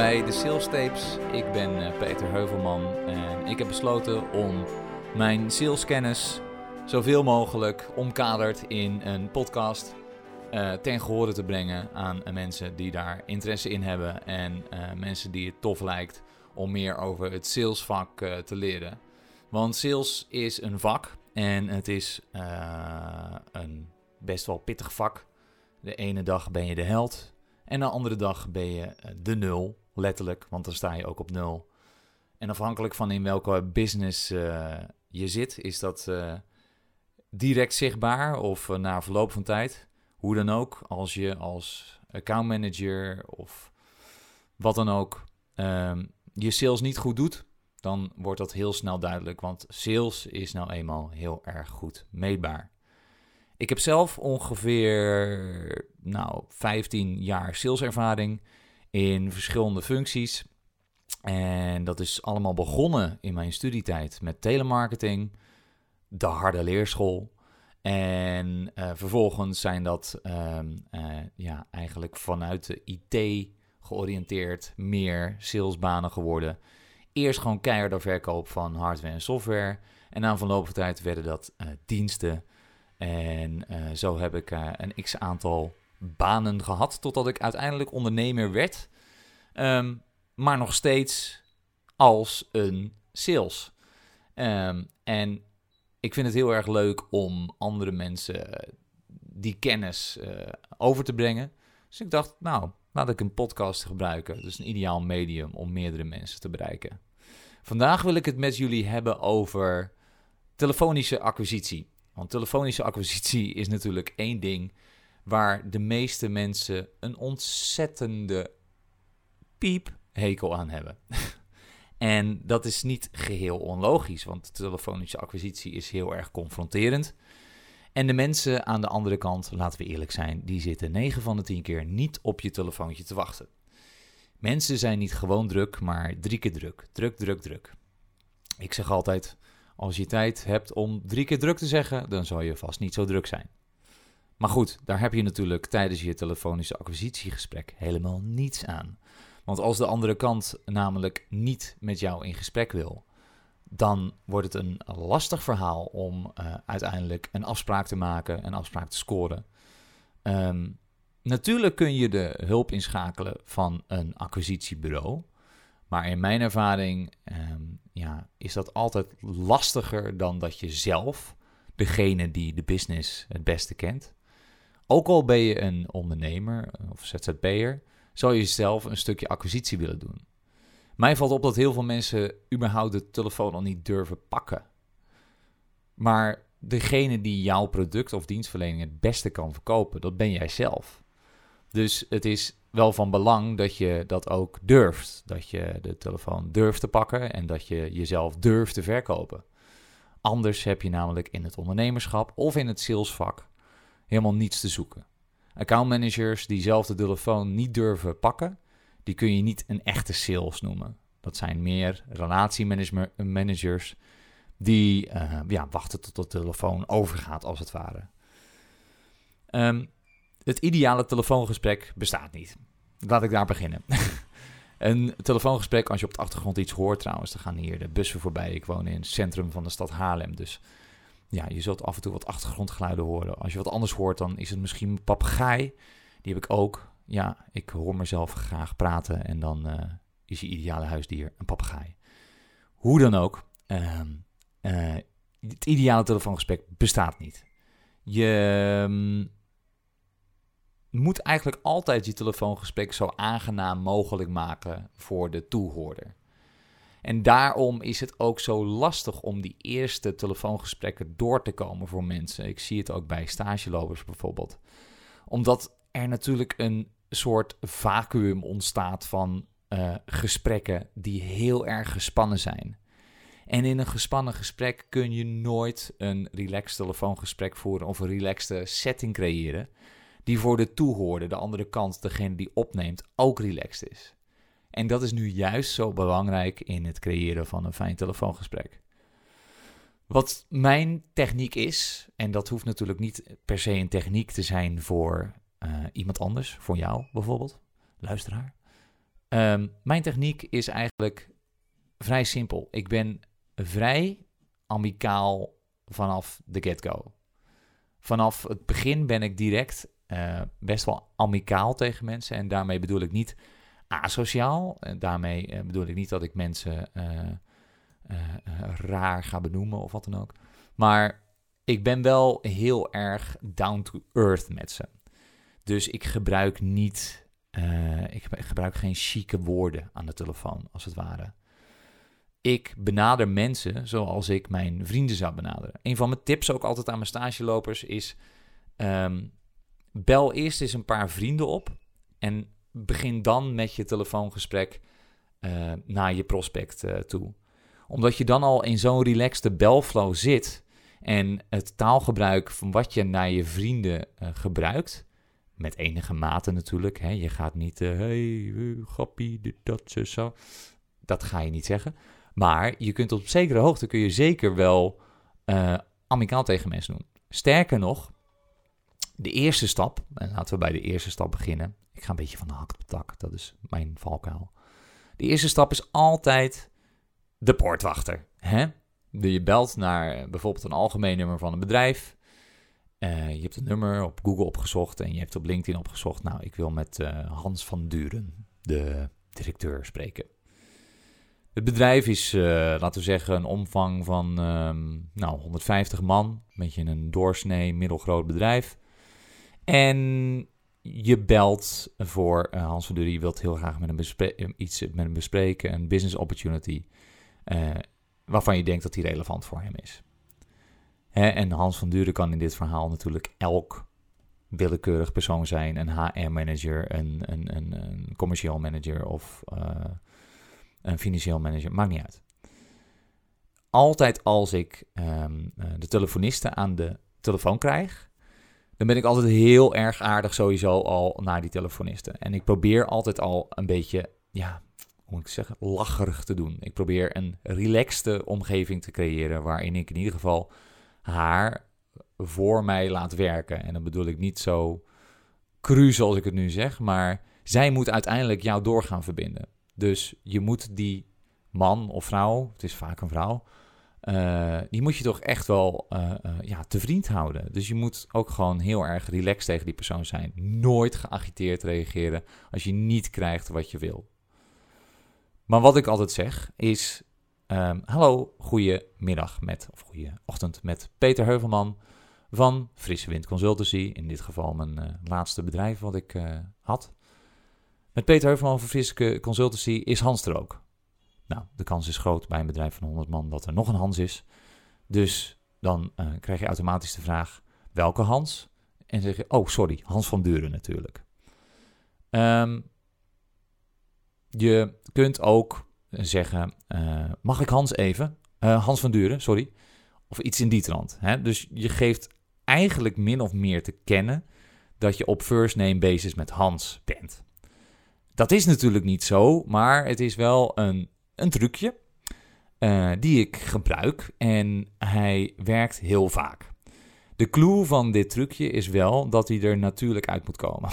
bij de Sales Tapes. Ik ben eh, Peter Heuvelman en ik heb besloten om mijn saleskennis zoveel mogelijk omkaderd in een podcast eh, ten gehore te brengen aan eh, mensen die daar interesse in hebben en mensen die het tof lijkt om meer over het salesvak eh, te leren. Want sales is een vak en het is een best wel pittig vak. De ene dag ben je de held en de andere dag ben je de nul, letterlijk, want dan sta je ook op nul. En afhankelijk van in welke business eh, je zit, is dat eh, direct zichtbaar of eh, na verloop van tijd. Hoe dan ook, als je als accountmanager of wat dan ook ehm, je sales niet goed doet, dan wordt dat heel snel duidelijk. Want sales is nou eenmaal heel erg goed meetbaar. Ik heb zelf ongeveer nou, 15 jaar saleservaring in verschillende functies. En dat is allemaal begonnen in mijn studietijd met telemarketing, de harde leerschool. En eh, vervolgens zijn dat ehm, eh, ja, eigenlijk vanuit de IT georiënteerd meer salesbanen geworden. Eerst gewoon keiharde verkoop van hardware en software. En na verloop van tijd werden dat eh, diensten. En zo heb ik een x aantal banen gehad totdat ik uiteindelijk ondernemer werd. Ehm, maar nog steeds als een sales. Ehm, en ik vind het heel erg leuk om andere mensen eh, die kennis eh, over te brengen. Dus ik dacht, nou, laat ik een podcast gebruiken. Dus een ideaal medium om meerdere mensen te bereiken. Vandaag wil ik het met jullie hebben over telefonische acquisitie. Want telefonische acquisitie is natuurlijk één ding waar de meeste mensen een ontzettende piephekel aan hebben. en dat is niet geheel onlogisch, want telefonische acquisitie is heel erg confronterend. En de mensen aan de andere kant, laten we eerlijk zijn, die zitten 9 van de 10 keer niet op je telefoontje te wachten. Mensen zijn niet gewoon druk, maar drie keer druk. Druk, druk, druk. Ik zeg altijd, als je tijd hebt om drie keer druk te zeggen, dan zal je vast niet zo druk zijn. Maar goed, daar heb je natuurlijk tijdens je telefonische acquisitiegesprek helemaal niets aan. Want als de andere kant namelijk niet met jou in gesprek wil, dan wordt het een lastig verhaal om uh, uiteindelijk een afspraak te maken, een afspraak te scoren. Um, natuurlijk kun je de hulp inschakelen van een acquisitiebureau. Maar in mijn ervaring um, ja, is dat altijd lastiger dan dat je zelf, degene die de business het beste kent. Ook al ben je een ondernemer of ZZP'er, zou je zelf een stukje acquisitie willen doen. Mij valt op dat heel veel mensen überhaupt de telefoon al niet durven pakken. Maar degene die jouw product of dienstverlening het beste kan verkopen, dat ben jij zelf. Dus het is wel van belang dat je dat ook durft. Dat je de telefoon durft te pakken en dat je jezelf durft te verkopen. Anders heb je namelijk in het ondernemerschap of in het salesvak helemaal niets te zoeken. Accountmanagers die zelf de telefoon niet durven pakken, die kun je niet een echte sales noemen. Dat zijn meer relatiemanagers die uh, ja, wachten tot de telefoon overgaat, als het ware. Um, het ideale telefoongesprek bestaat niet. Laat ik daar beginnen. een telefoongesprek, als je op de achtergrond iets hoort trouwens, dan gaan hier de bussen voorbij. Ik woon in het centrum van de stad Haarlem, dus ja, je zult af en toe wat achtergrondgeluiden horen. Als je wat anders hoort, dan is het misschien een papegaai. Die heb ik ook. Ja, ik hoor mezelf graag praten en dan uh, is je ideale huisdier een papegaai. Hoe dan ook, uh, uh, het ideale telefoongesprek bestaat niet. Je um, moet eigenlijk altijd je telefoongesprek zo aangenaam mogelijk maken voor de toehoorder. En daarom is het ook zo lastig om die eerste telefoongesprekken door te komen voor mensen. Ik zie het ook bij stagelopers bijvoorbeeld. Omdat er natuurlijk een soort vacuüm ontstaat van uh, gesprekken die heel erg gespannen zijn. En in een gespannen gesprek kun je nooit een relaxed telefoongesprek voeren of een relaxte setting creëren die voor de toehoorder, de andere kant, degene die opneemt, ook relaxed is. En dat is nu juist zo belangrijk in het creëren van een fijn telefoongesprek. Wat mijn techniek is, en dat hoeft natuurlijk niet per se een techniek te zijn voor uh, iemand anders, voor jou bijvoorbeeld, luisteraar. Um, mijn techniek is eigenlijk vrij simpel. Ik ben vrij amicaal vanaf de get-go. Vanaf het begin ben ik direct uh, best wel amicaal tegen mensen. En daarmee bedoel ik niet asociaal. En daarmee uh, bedoel ik niet dat ik mensen uh, raar ga benoemen of wat dan ook. Maar ik ben wel heel erg down to earth met ze. Dus ik gebruik niet, ik gebruik geen chique woorden aan de telefoon, als het ware. Ik benader mensen zoals ik mijn vrienden zou benaderen. Een van mijn tips ook altijd aan mijn stagelopers is: um, bel eerst eens een paar vrienden op en begin dan met je telefoongesprek uh, naar je prospect uh, toe. Omdat je dan al in zo'n relaxte belflow zit en het taalgebruik van wat je naar je vrienden uh, gebruikt, met enige mate natuurlijk. Hè. Je gaat niet, hey, grappie, dit, dat, zo. Dat ga je niet zeggen. Maar je kunt op zekere hoogte kun je zeker wel amicaal tegen mensen doen. Sterker nog, de eerste stap, en laten we bij de eerste stap beginnen. Ik ga een beetje van de hak op de tak, dat is mijn valkuil. De eerste stap is altijd de poortwachter. Hè? Je belt naar bijvoorbeeld een algemeen nummer van een bedrijf. Uh, je hebt een nummer op Google opgezocht en je hebt op LinkedIn opgezocht. Nou, ik wil met uh, Hans van Duren, de directeur, spreken. Het bedrijf is, laten we zeggen, een omvang van um, nou, 150 man. Een beetje een doorsnee, middelgroot bedrijf. En je belt voor uh, Hans van Duren, je wilt heel graag met hem eh, iets met hem bespreken, een business opportunity, uh, waarvan je denkt dat die relevant voor hem is. Hè? En Hans van Duren kan in dit verhaal natuurlijk elk willekeurig persoon zijn, een HR-manager, een, een, een, commercieel manager of een financieel manager, maakt niet uit. Altijd als ik um, de telefonisten aan de telefoon krijg, dan ben ik altijd heel erg aardig sowieso al naar die telefonisten. En ik probeer altijd al een beetje, ja, hoe moet ik zeggen, lacherig te doen. Ik probeer een relaxte omgeving te creëren waarin ik in ieder geval haar voor mij laat werken. En dan bedoel ik niet zo cru zoals ik het nu zeg, maar zij moet uiteindelijk jou door gaan verbinden. Dus je moet die man of vrouw, het is vaak een vrouw, uh, die moet je toch echt wel uh, uh, ja, te vriend houden. Dus je moet ook gewoon heel erg relaxed tegen die persoon zijn. Nooit geagiteerd reageren als je niet krijgt wat je wil. Maar wat ik altijd zeg is: um, Hallo, goedemiddag met, of goede ochtend met Peter Heuvelman van Frisse Wind Consultancy. In dit geval mijn laatste bedrijf wat ik had. Met Peter Heuvelman van Frisse Consultancy is Hans er ook. Nou, de kans is groot bij een bedrijf van 100 man dat er nog een Hans is. Dus dan uh, krijg je automatisch de vraag: welke Hans? En zeg je: oh, sorry, Hans van Duren natuurlijk. Um, je kunt ook zeggen: uh, mag ik Hans even? Uh, Hans van Duren, sorry. Of iets in die trant. Hè? Dus je geeft eigenlijk min of meer te kennen dat je op first name basis met Hans bent. Dat is natuurlijk niet zo, maar het is wel een een trucje uh, die ik gebruik en hij werkt heel vaak. De clue van dit trucje is wel dat hij er natuurlijk uit moet komen.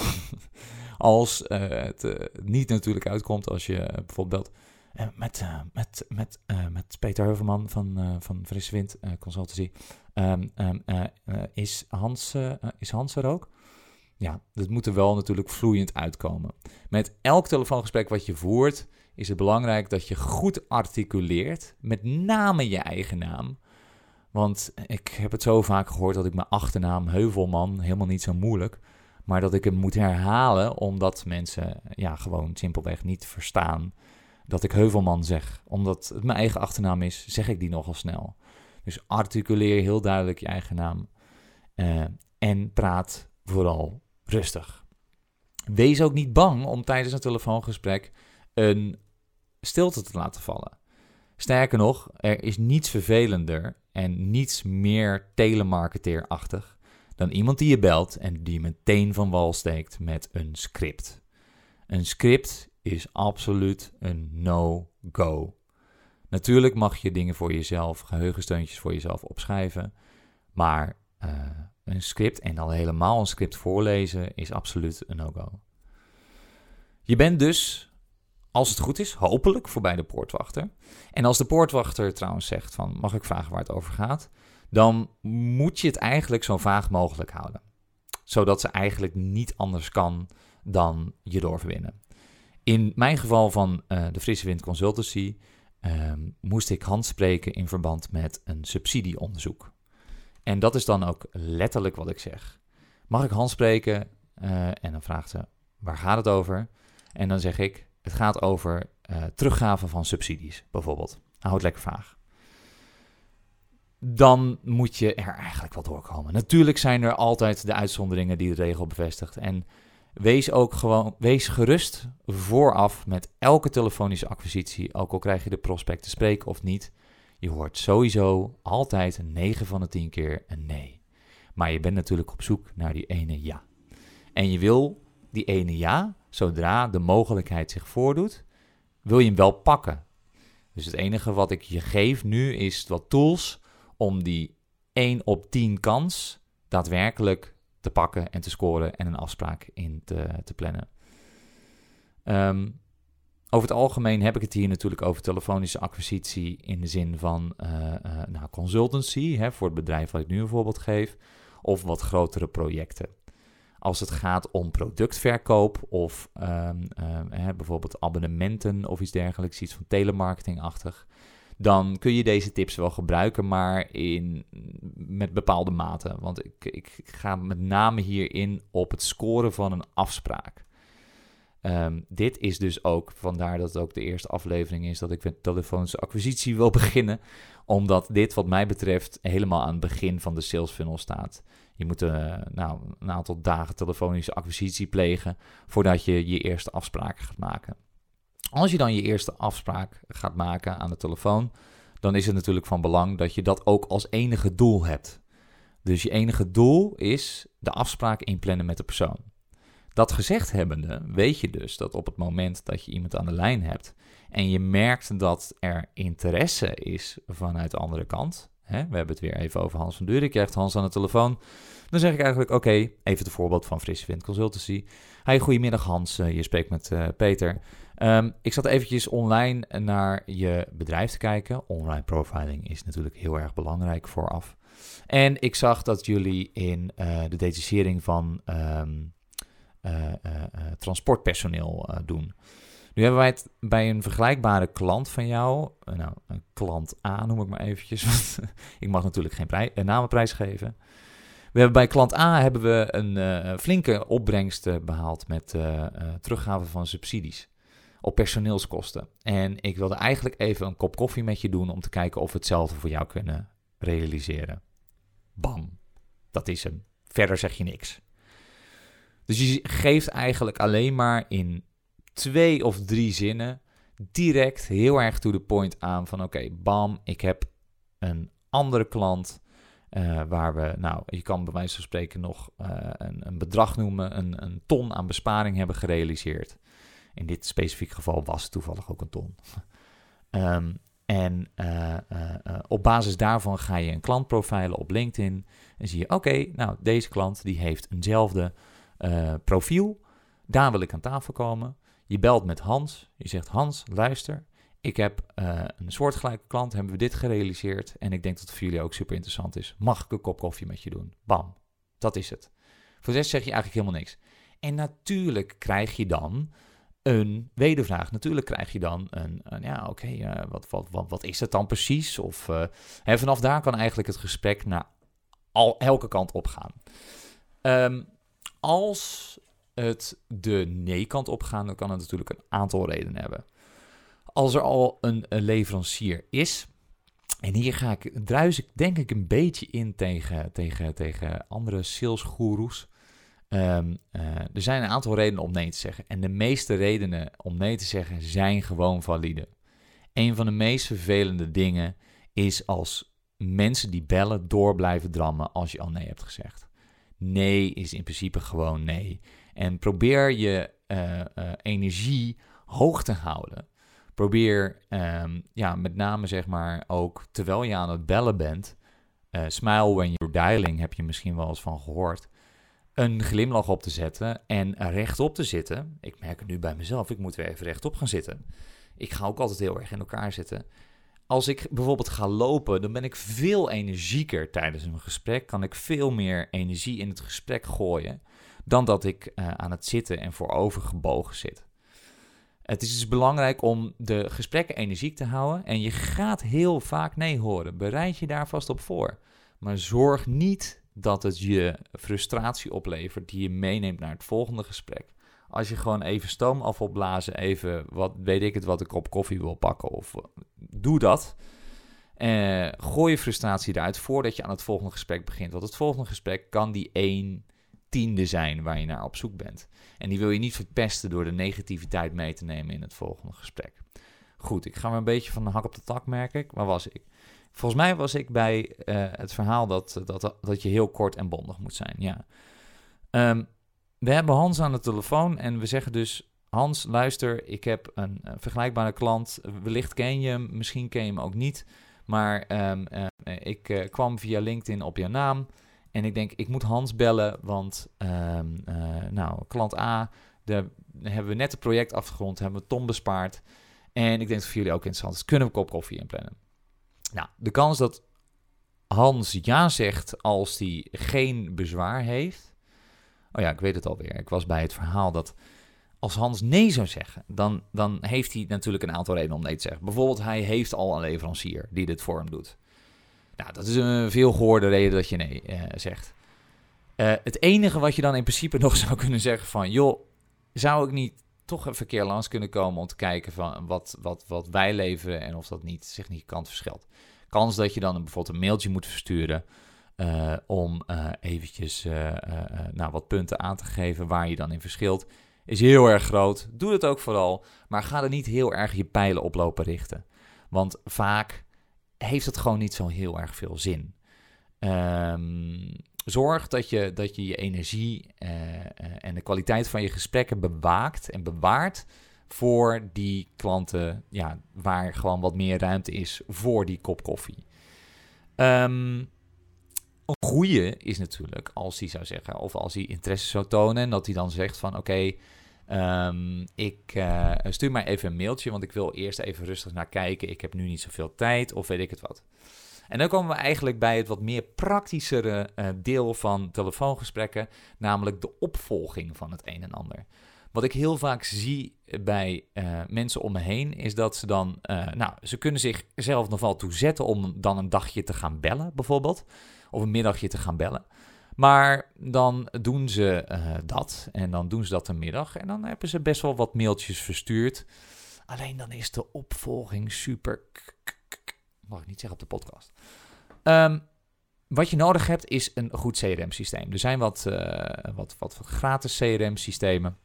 als uh, het uh, niet natuurlijk uitkomt, als je bijvoorbeeld met, met, met, met Peter Heuvelman van, van Frisse Wind Consultancy, um, is, Hans, is Hans er ook? Ja, dat moet er wel natuurlijk vloeiend uitkomen. Met elk telefoongesprek wat je voert, is het belangrijk dat je goed articuleert, met name je eigen naam. Want ik heb het zo vaak gehoord dat ik mijn achternaam Heuvelman helemaal niet zo moeilijk, maar dat ik hem moet herhalen omdat mensen ja, gewoon simpelweg niet verstaan dat ik Heuvelman zeg. Omdat het mijn eigen achternaam is, zeg ik die nogal snel. Dus articuleer heel duidelijk je eigen naam uh, en praat vooral rustig. Wees ook niet bang om tijdens een telefoongesprek een stilte te laten vallen. Sterker nog, er is niets vervelender en niets meer telemarketeerachtig dan iemand die je belt en die meteen van wal steekt met een script. Een script is absoluut een no-go. Natuurlijk mag je dingen voor jezelf, geheugensteuntjes voor jezelf opschrijven. Maar uh, een script en dan helemaal een script voorlezen is absoluut een no-go. Je bent dus, als het goed is, hopelijk voorbij de poortwachter. En als de poortwachter trouwens zegt van mag ik vragen waar het over gaat, dan moet je het eigenlijk zo vaag mogelijk houden. Zodat ze eigenlijk niet anders kan dan je doorverwinnen. In mijn geval van uh, de Frisse Wind Consultancy um, moest ik handspreken in verband met een subsidieonderzoek. En dat is dan ook letterlijk wat ik zeg. Mag ik handspreken? Uh, en dan vraagt ze, waar gaat het over? En dan zeg ik, het gaat over uh, teruggave van subsidies, bijvoorbeeld. Hou het lekker vaag. Dan moet je er eigenlijk wel doorkomen. Natuurlijk zijn er altijd de uitzonderingen die de regel bevestigt. En Wees ook gewoon, wees gerust vooraf met elke telefonische acquisitie, ook al krijg je de prospect te spreken of niet. Je hoort sowieso altijd een 9 van de 10 keer een nee. Maar je bent natuurlijk op zoek naar die ene ja. En je wil die ene ja, zodra de mogelijkheid zich voordoet, wil je hem wel pakken. Dus het enige wat ik je geef nu is wat tools om die 1 op 10 kans daadwerkelijk te pakken en te scoren en een afspraak in te, te plannen. Ehm, over het algemeen heb ik het hier natuurlijk over telefonische acquisitie in de zin van uh, uh, nou, consultancy, hè, voor het bedrijf wat ik nu een voorbeeld geef, of wat grotere projecten. Als het gaat om productverkoop of um, hè, bijvoorbeeld abonnementen of iets dergelijks, iets van telemarketingachtig, dan kun je deze tips wel gebruiken, maar in, met bepaalde mate. Want ik, ik, ga met name hierin op het scoren van een afspraak. Um, dit is dus ook, vandaar dat het ook de eerste aflevering is dat ik met telefonische acquisitie wil beginnen. Omdat dit wat mij betreft helemaal aan het begin van de sales funnel staat. Je moet uh, nou, een aantal dagen telefonische acquisitie plegen voordat je je eerste afspraken gaat maken. Als je dan je eerste afspraak gaat maken aan de telefoon, dan is het natuurlijk van belang dat je dat ook als enige doel hebt. Dus je enige doel is de afspraak inplannen met de persoon. Dat gezegd hebbende, weet je dus dat op het moment dat je iemand aan de lijn hebt en je merkt dat er interesse is vanuit de andere kant. Hè, we hebben het weer even over Hans van Duren. Je Hans aan de telefoon. Dan zeg ik eigenlijk: Oké, even het voorbeeld van Frisse Wind Consultancy. Hey, goedemiddag Hans, uh, je spreekt met uh, Peter. Um, ik zat eventjes online naar je bedrijf te kijken. Online profiling is natuurlijk heel erg belangrijk vooraf. En ik zag dat jullie in uh, de detachering van um, transportpersoneel doen. Nu hebben wij het bij een vergelijkbare klant van jou, nou, een klant A noem ik maar eventjes, want ik mag natuurlijk geen prij, namenprijs geven. We hebben bij klant A hebben we een uh, flinke opbrengst behaald met uh, teruggave van subsidies op personeelskosten. En ik wilde eigenlijk even een kop koffie met je doen om te kijken of we hetzelfde voor jou kunnen realiseren. Bam, dat is hem. Verder zeg je niks. Dus je geeft eigenlijk alleen maar in twee of drie zinnen direct heel erg to the point aan van oké, bam, ik heb een andere klant uh, waar we, nou, je kan bij wijze van spreken nog uh, een, een, bedrag noemen, een, een, ton aan besparing hebben gerealiseerd. In dit specifieke geval was het toevallig ook een ton. um, en uh, op basis daarvan ga je een klant profilen op LinkedIn. En zie je, oké, nou, deze klant die heeft eenzelfde profiel. Daar wil ik aan tafel komen. Je belt met Hans. Je zegt, Hans, luister, ik heb uh, een soortgelijke klant, hebben we dit gerealiseerd en ik denk dat het voor jullie ook super interessant is. Mag ik een kop koffie met je doen? Bam, dat is het. Voor rest zeg je eigenlijk helemaal niks. En natuurlijk krijg je dan een wedervraag. Natuurlijk krijg je dan een, ja, oké, uh, wat, wat, is het dan precies? Of uh, vanaf daar kan eigenlijk het gesprek naar al, elke kant opgaan. Um, als het de nee-kant opgaan, dan kan het natuurlijk een aantal redenen hebben als er al een, leverancier is. En hier ga ik, druis ik denk ik een beetje in tegen, tegen, tegen andere salesgoeroes. Um, er zijn een aantal redenen om nee te zeggen. En de meeste redenen om nee te zeggen zijn gewoon valide. Een van de meest vervelende dingen is als mensen die bellen door blijven drammen als je al nee hebt gezegd. nee is in principe gewoon nee. En probeer je uh, uh, energie hoog te houden. Probeer um, ja, met name zeg maar ook terwijl je aan het bellen bent. Uh, smile when you're dialing heb je misschien wel eens van gehoord. Een glimlach op te zetten en rechtop te zitten. Ik merk het nu bij mezelf, ik moet weer even rechtop gaan zitten. Ik ga ook altijd heel erg in elkaar zitten. Als ik bijvoorbeeld ga lopen, dan ben ik veel energieker tijdens een gesprek. Kan ik veel meer energie in het gesprek gooien dan dat ik uh, aan het zitten en voorover gebogen zit. Het is dus belangrijk om de gesprekken energiek te houden. En je gaat heel vaak nee horen. Bereid je daar vast op voor. Maar zorg niet dat het je frustratie oplevert die je meeneemt naar het volgende gesprek. Als je gewoon even stoom af wil blazen, even wat weet ik het wat een kop koffie wil pakken of eh, doe dat. Uh, gooi je frustratie eruit voordat je aan het volgende gesprek begint. Want het volgende gesprek kan die één tiende zijn waar je naar op zoek bent. En die wil je niet verpesten door de negativiteit mee te nemen in het volgende gesprek. Goed, ik ga maar een beetje van de hak op de tak merken. Waar was ik? Volgens mij was ik bij uh, het verhaal dat, dat, dat je heel kort en bondig moet zijn. Ja. Um, we hebben Hans aan de telefoon en we zeggen dus: Hans, luister, ik heb een, een vergelijkbare klant. Wellicht ken je hem, misschien ken je hem ook niet. Maar um, uh, ik kwam via LinkedIn op jouw naam. En ik denk, ik moet Hans bellen, want um, nou, klant A, daar hebben we net het project afgerond, hebben we ton bespaard. En ik denk dat voor jullie ook interessant is, kunnen we kop koffie inplannen? Nou, de kans dat Hans ja zegt als hij geen bezwaar heeft. Oh ja, ik weet het alweer. Ik was bij het verhaal dat als Hans nee zou zeggen, dan, dan heeft hij natuurlijk een aantal redenen om nee te zeggen. Bijvoorbeeld, hij heeft al een leverancier die dit voor hem doet. Nou, dat is een veel gehoorde reden dat je nee uh, zegt. Uh, het enige wat je dan in principe nog zou kunnen zeggen van... joh, zou ik niet toch een verkeer langs kunnen komen om te kijken van wat, wat, wat wij leveren en of dat niet significant verschilt. Kans dat je dan bijvoorbeeld een mailtje moet versturen uh, om eventjes nou, wat punten aan te geven waar je dan in verschilt, is heel erg groot. Doe het ook vooral, maar ga er niet heel erg je pijlen op lopen richten. Want vaak heeft het gewoon niet zo heel erg veel zin. Um, zorg dat je, dat je je energie en de kwaliteit van je gesprekken bewaakt en bewaart voor die klanten ja, waar gewoon wat meer ruimte is voor die kop koffie. Um, is natuurlijk als hij zou zeggen, of als hij interesse zou tonen, en dat hij dan zegt van oké, um, ik uh, stuur maar even een mailtje, want ik wil eerst even rustig naar kijken. Ik heb nu niet zoveel tijd, of weet ik het wat. En dan komen we eigenlijk bij het wat meer praktischere uh, deel van telefoongesprekken, namelijk de opvolging van het een en ander. Wat ik heel vaak zie bij uh, mensen om me heen, is dat ze dan, nou, ze kunnen zichzelf nog wel toe zetten om dan een dagje te gaan bellen, bijvoorbeeld of een middagje te gaan bellen. Maar dan doen ze uh, dat en dan doen ze dat een middag en dan hebben ze best wel wat mailtjes verstuurd. Alleen dan is de opvolging super. Mag ik niet zeggen op de podcast. Um, wat je nodig hebt is een goed CRM-systeem. Er zijn wat, wat, wat, wat gratis CRM-systemen.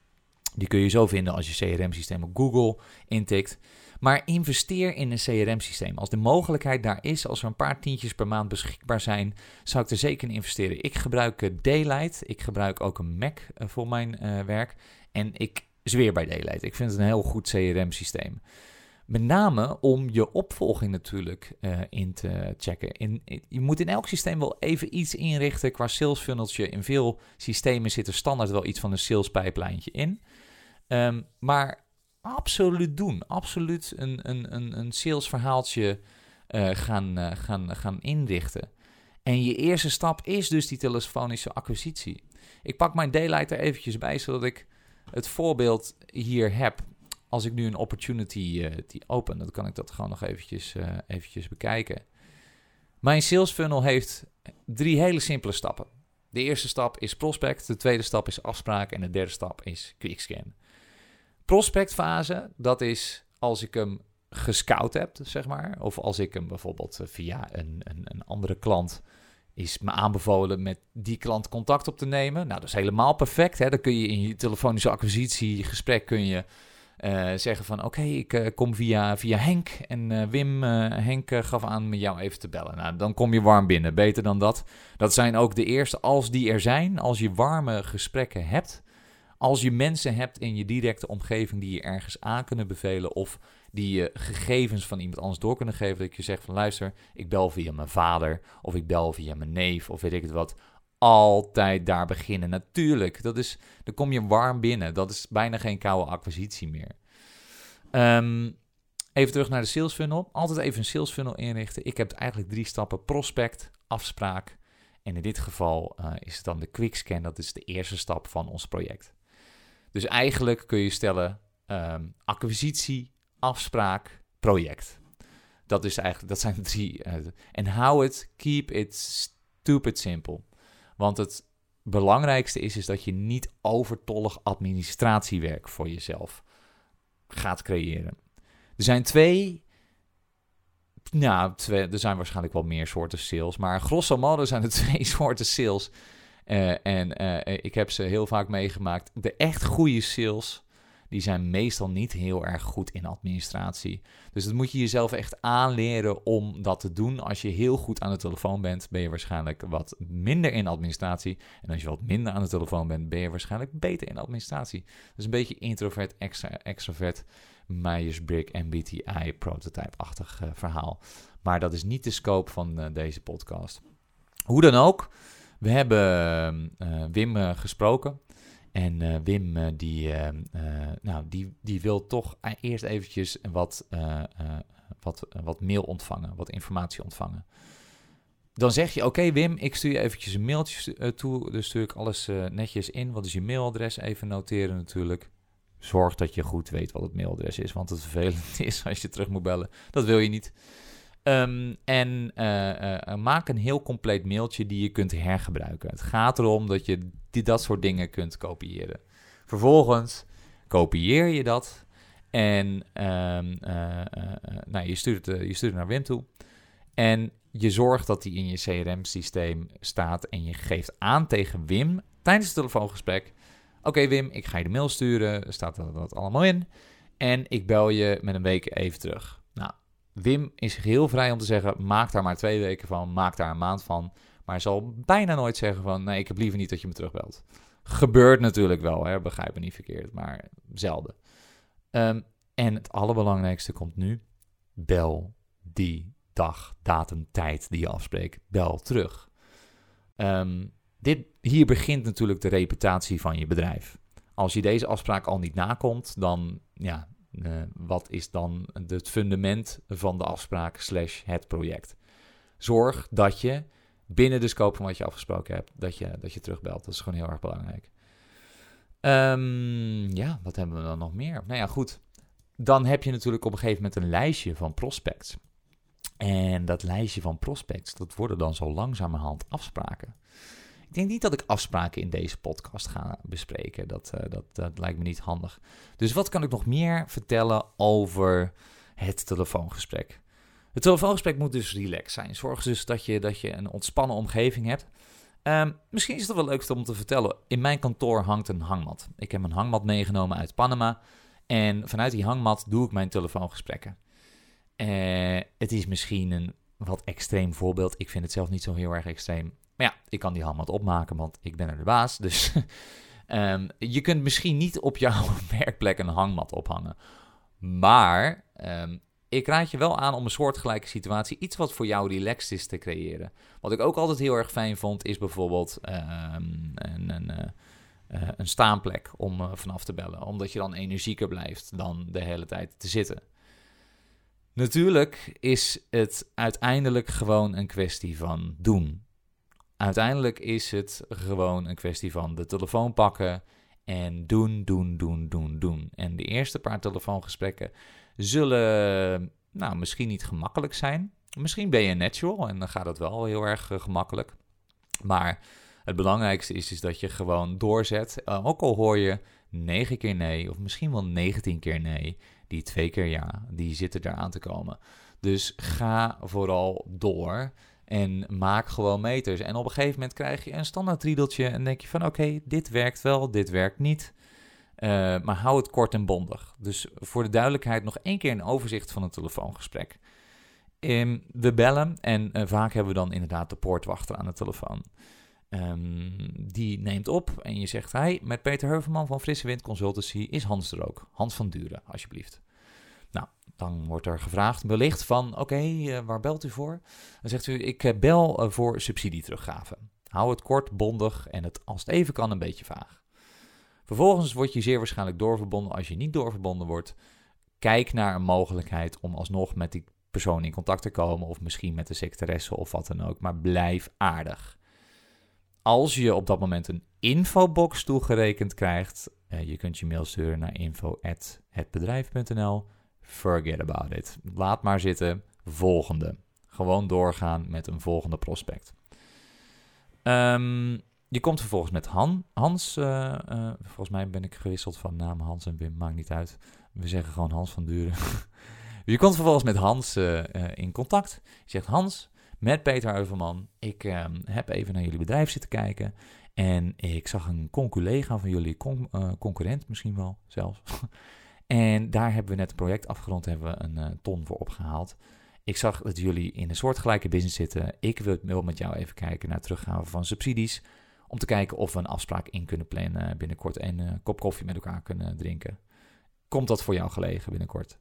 Die kun je zo vinden als je CRM-systeem op Google intikt. Maar investeer in een CRM-systeem. Als de mogelijkheid daar is, als er een paar tientjes per maand beschikbaar zijn, zou ik er zeker in investeren. Ik gebruik uh, Daylight. Ik gebruik ook een Mac uh, voor mijn uh, werk. En ik zweer bij Daylight. Ik vind het een heel goed CRM-systeem. Met name om je opvolging natuurlijk in te checken. In, je moet in elk systeem wel even iets inrichten qua sales funneltje. In veel systemen zit er standaard wel iets van een sales pijplijntje in. Um, maar absoluut doen. Absoluut een, een, een, een salesverhaaltje uh, gaan, uh, gaan, gaan inrichten. En je eerste stap is dus die telefonische acquisitie. Ik pak mijn daylight er eventjes bij, zodat ik het voorbeeld hier heb. Als ik nu een opportunity uh, die open, dan kan ik dat gewoon nog eventjes, eventjes bekijken. Mijn sales funnel heeft drie hele simpele stappen. De eerste stap is prospect, de tweede stap is afspraak en de derde stap is quickscan prospectfase, dat is als ik hem gescout heb, zeg maar. Of als ik hem bijvoorbeeld eh, via een, een, een andere klant is me aanbevolen met die klant contact op te nemen. Nou, dat is helemaal perfect. Hè? Dan kun je in je telefonische acquisitiegesprek kun je eh, zeggen van oké, ik eh, kom via, via Henk. En Wim, Henk gaf aan met jou even te bellen. Nou, dan kom je warm binnen. Beter dan dat. Dat zijn ook de eerste, als die er zijn, als je warme gesprekken hebt. Als je mensen hebt in je directe omgeving die je ergens aan kunnen bevelen. Of die je gegevens van iemand anders door kunnen geven. Dat je zegt van luister, ik bel via mijn vader. Of ik bel via mijn neef. Of weet ik het wat altijd daar beginnen. Natuurlijk, dat is, dan kom je warm binnen. Dat is bijna geen koude acquisitie meer. Ehm, even terug naar de sales funnel. Altijd even een sales funnel inrichten. Ik heb eigenlijk drie stappen: prospect, afspraak. En in dit geval uh, is het dan de quick scan. Dat is de eerste stap van ons project. Dus eigenlijk kun je stellen um, acquisitie, afspraak, project. Dat, is eigenlijk, dat zijn de drie. Uh, en hou het, keep it stupid simple. Want het belangrijkste is, is dat je niet overtollig administratiewerk voor jezelf gaat creëren. Er zijn twee. Nou, er zijn waarschijnlijk wel meer soorten sales. Maar grosso modo zijn er twee soorten sales. Uh, en uh, ik heb ze heel vaak meegemaakt. De echt goede sales die zijn meestal niet heel erg goed in administratie. Dus dat moet je jezelf echt aanleren om dat te doen. Als je heel goed aan de telefoon bent, ben je waarschijnlijk wat minder in administratie. En als je wat minder aan de telefoon bent, ben je waarschijnlijk beter in administratie. Dus een beetje introvert, extra, extrovert, Myers-Briggs MBTI prototype-achtig uh, verhaal. Maar dat is niet de scope van deze podcast. Hoe dan ook, we hebben uh, Wim gesproken. En uh, Wim, die, uh, nou, die, die wil toch eerst eventjes wat, wat, wat mail ontvangen, wat informatie ontvangen. Dan zeg je, oké Wim, ik stuur je eventjes een mailtje toe. Dus stuur ik alles netjes in. Wat is je mailadres? Even noteren natuurlijk. Zorg dat je goed weet wat het mailadres is, want het vervelend is als je terug moet bellen. Dat wil je niet. Um, en uh, uh, maak een heel compleet mailtje die je kunt hergebruiken. Het gaat erom dat je dat soort dingen kunt kopiëren. Vervolgens kopieer je dat en uh, nou, je, stuurt het, je stuurt naar Wim toe. En je zorgt dat die in je CRM-systeem staat en je geeft aan tegen Wim tijdens het telefoongesprek. Oké Wim, ik ga je de mail sturen, staat dat, dat allemaal in. En ik bel je met een week even terug. Wim is heel vrij om te zeggen: maak daar maar twee weken van, maak daar een maand van. Maar hij zal bijna nooit zeggen: van nee, ik heb liever niet dat je me terugbelt. Gebeurt natuurlijk wel, hè, begrijp me niet verkeerd, maar zelden. Ehm, en het allerbelangrijkste komt nu: bel die dag, datum, tijd die je afspreekt, bel terug. Um, dit, hier begint natuurlijk de reputatie van je bedrijf. Als je deze afspraak al niet nakomt, dan ja, uh, wat is dan het fundament van de afspraak slash het project? Zorg dat je binnen de scope van wat je afgesproken hebt, dat je, dat je terugbelt. Dat is gewoon heel erg belangrijk. Um, ja, wat hebben we dan nog meer? Nou ja, goed. Dan heb je natuurlijk op een gegeven moment een lijstje van prospects. En dat lijstje van prospects, dat worden dan zo langzamerhand afspraken. Ik denk niet dat ik afspraken in deze podcast ga bespreken. Dat, uh, dat, dat lijkt me niet handig. Dus wat kan ik nog meer vertellen over het telefoongesprek? Het telefoongesprek moet dus relaxed zijn. Zorg dus dat je, dat je een ontspannen omgeving hebt. Um, misschien is het wel leuk om te vertellen. In mijn kantoor hangt een hangmat. Ik heb een hangmat meegenomen uit Panama. En vanuit die hangmat doe ik mijn telefoongesprekken. Uh, het is misschien een wat extreem voorbeeld. Ik vind het zelf niet zo heel erg extreem. Maar ja, ik kan die handmat opmaken, want ik ben er de baas. Dus um, je kunt misschien niet op jouw werkplek een hangmat ophangen. Maar um, ik raad je wel aan om een soortgelijke situatie, iets wat voor jou relaxed is, te creëren. Wat ik ook altijd heel erg fijn vond, is bijvoorbeeld um, een, een, uh, een, staanplek om uh, vanaf te bellen. Omdat je dan energieker blijft dan de hele tijd te zitten. Natuurlijk is het uiteindelijk gewoon een kwestie van doen. Uiteindelijk is het gewoon een kwestie van de telefoon pakken en doen, doen, doen, doen, doen. En de eerste paar telefoongesprekken zullen, nou, misschien niet gemakkelijk zijn. Misschien ben je natural en dan gaat het wel heel erg uh, gemakkelijk. Maar het belangrijkste is, is dat je gewoon doorzet. Uh, ook al hoor je 9 keer nee, of misschien wel 19 keer nee, die twee keer ja, die zitten daar aan te komen. Dus ga vooral door. En maak gewoon meters. En op een gegeven moment krijg je een standaard riedeltje en denk je van oké, dit werkt wel, dit werkt niet. maar hou het kort en bondig. Dus voor de duidelijkheid nog één keer een overzicht van een telefoongesprek. Ehm, we bellen en vaak hebben we dan inderdaad de poortwachter aan de telefoon. Ehm, die neemt op en je zegt: Hi, met Peter Heuvelman van Frisse Wind Consultancy is Hans er ook. Hans van Duren, alsjeblieft. Nou, dan wordt er gevraagd, wellicht van: Oké, eh, waar belt u voor? Dan zegt u: Ik eh, bel uh, voor subsidieteruggave. Hou het kort, bondig en het, als het even kan, een beetje vaag. Vervolgens word je zeer waarschijnlijk doorverbonden. Als je niet doorverbonden wordt, kijk naar een mogelijkheid om alsnog met die persoon in contact te komen. Of misschien met de secretaresse of wat dan ook. Maar blijf aardig als je op dat moment een infobox toegerekend krijgt, uh, je kunt je mail sturen naar info.hetbedrijf.nl. Forget about it. Laat maar zitten. Volgende. Gewoon doorgaan met een volgende prospect. Um, je komt vervolgens met Han, Hans. Uh, uh, volgens mij ben ik gewisseld van naam Hans en Wim. Maakt niet uit. We zeggen gewoon Hans van Duren. je komt vervolgens met Hans in contact. Je zegt Hans, met Peter Heuvelman. Ik ehm, heb even naar jullie bedrijf zitten kijken. En ik zag een conculega van jullie, eh, concurrent misschien wel zelfs. en daar hebben we net een project afgerond, hebben we een uh, ton voor opgehaald. Ik zag dat jullie in een soortgelijke business zitten. Ik wil met jou even kijken naar teruggave van subsidies. Om te kijken of we een afspraak in kunnen plannen binnenkort en een kop koffie met elkaar kunnen drinken. Komt dat voor jou gelegen binnenkort?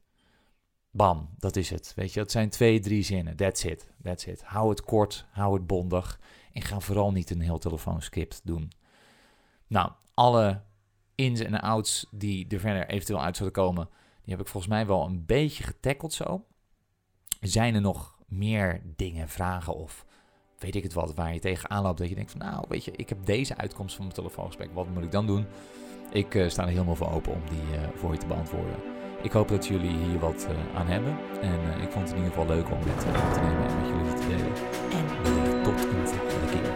Bam, dat is het. Weet je, het zijn twee, drie zinnen. That's it. That's it. Hou het kort, hou het bondig. En ga vooral niet een heel telefoonscript doen. Nou, alle ins en outs die er verder eventueel uit zullen komen, die heb ik volgens mij wel een beetje getackeld zo. Zijn er nog meer dingen, vragen of weet ik het wat, waar je tegenaan loopt dat je denkt van nou, weet je, ik heb deze uitkomst van mijn telefoongesprek, wat moet ik dan doen? Ik uh, sta er helemaal voor open om die uh, voor je te beantwoorden. Ik hoop dat jullie hier wat uh, aan hebben. En uh, ik vond het in ieder geval leuk om dit op te nemen en met jullie te delen. En wellicht tot een volgende keer.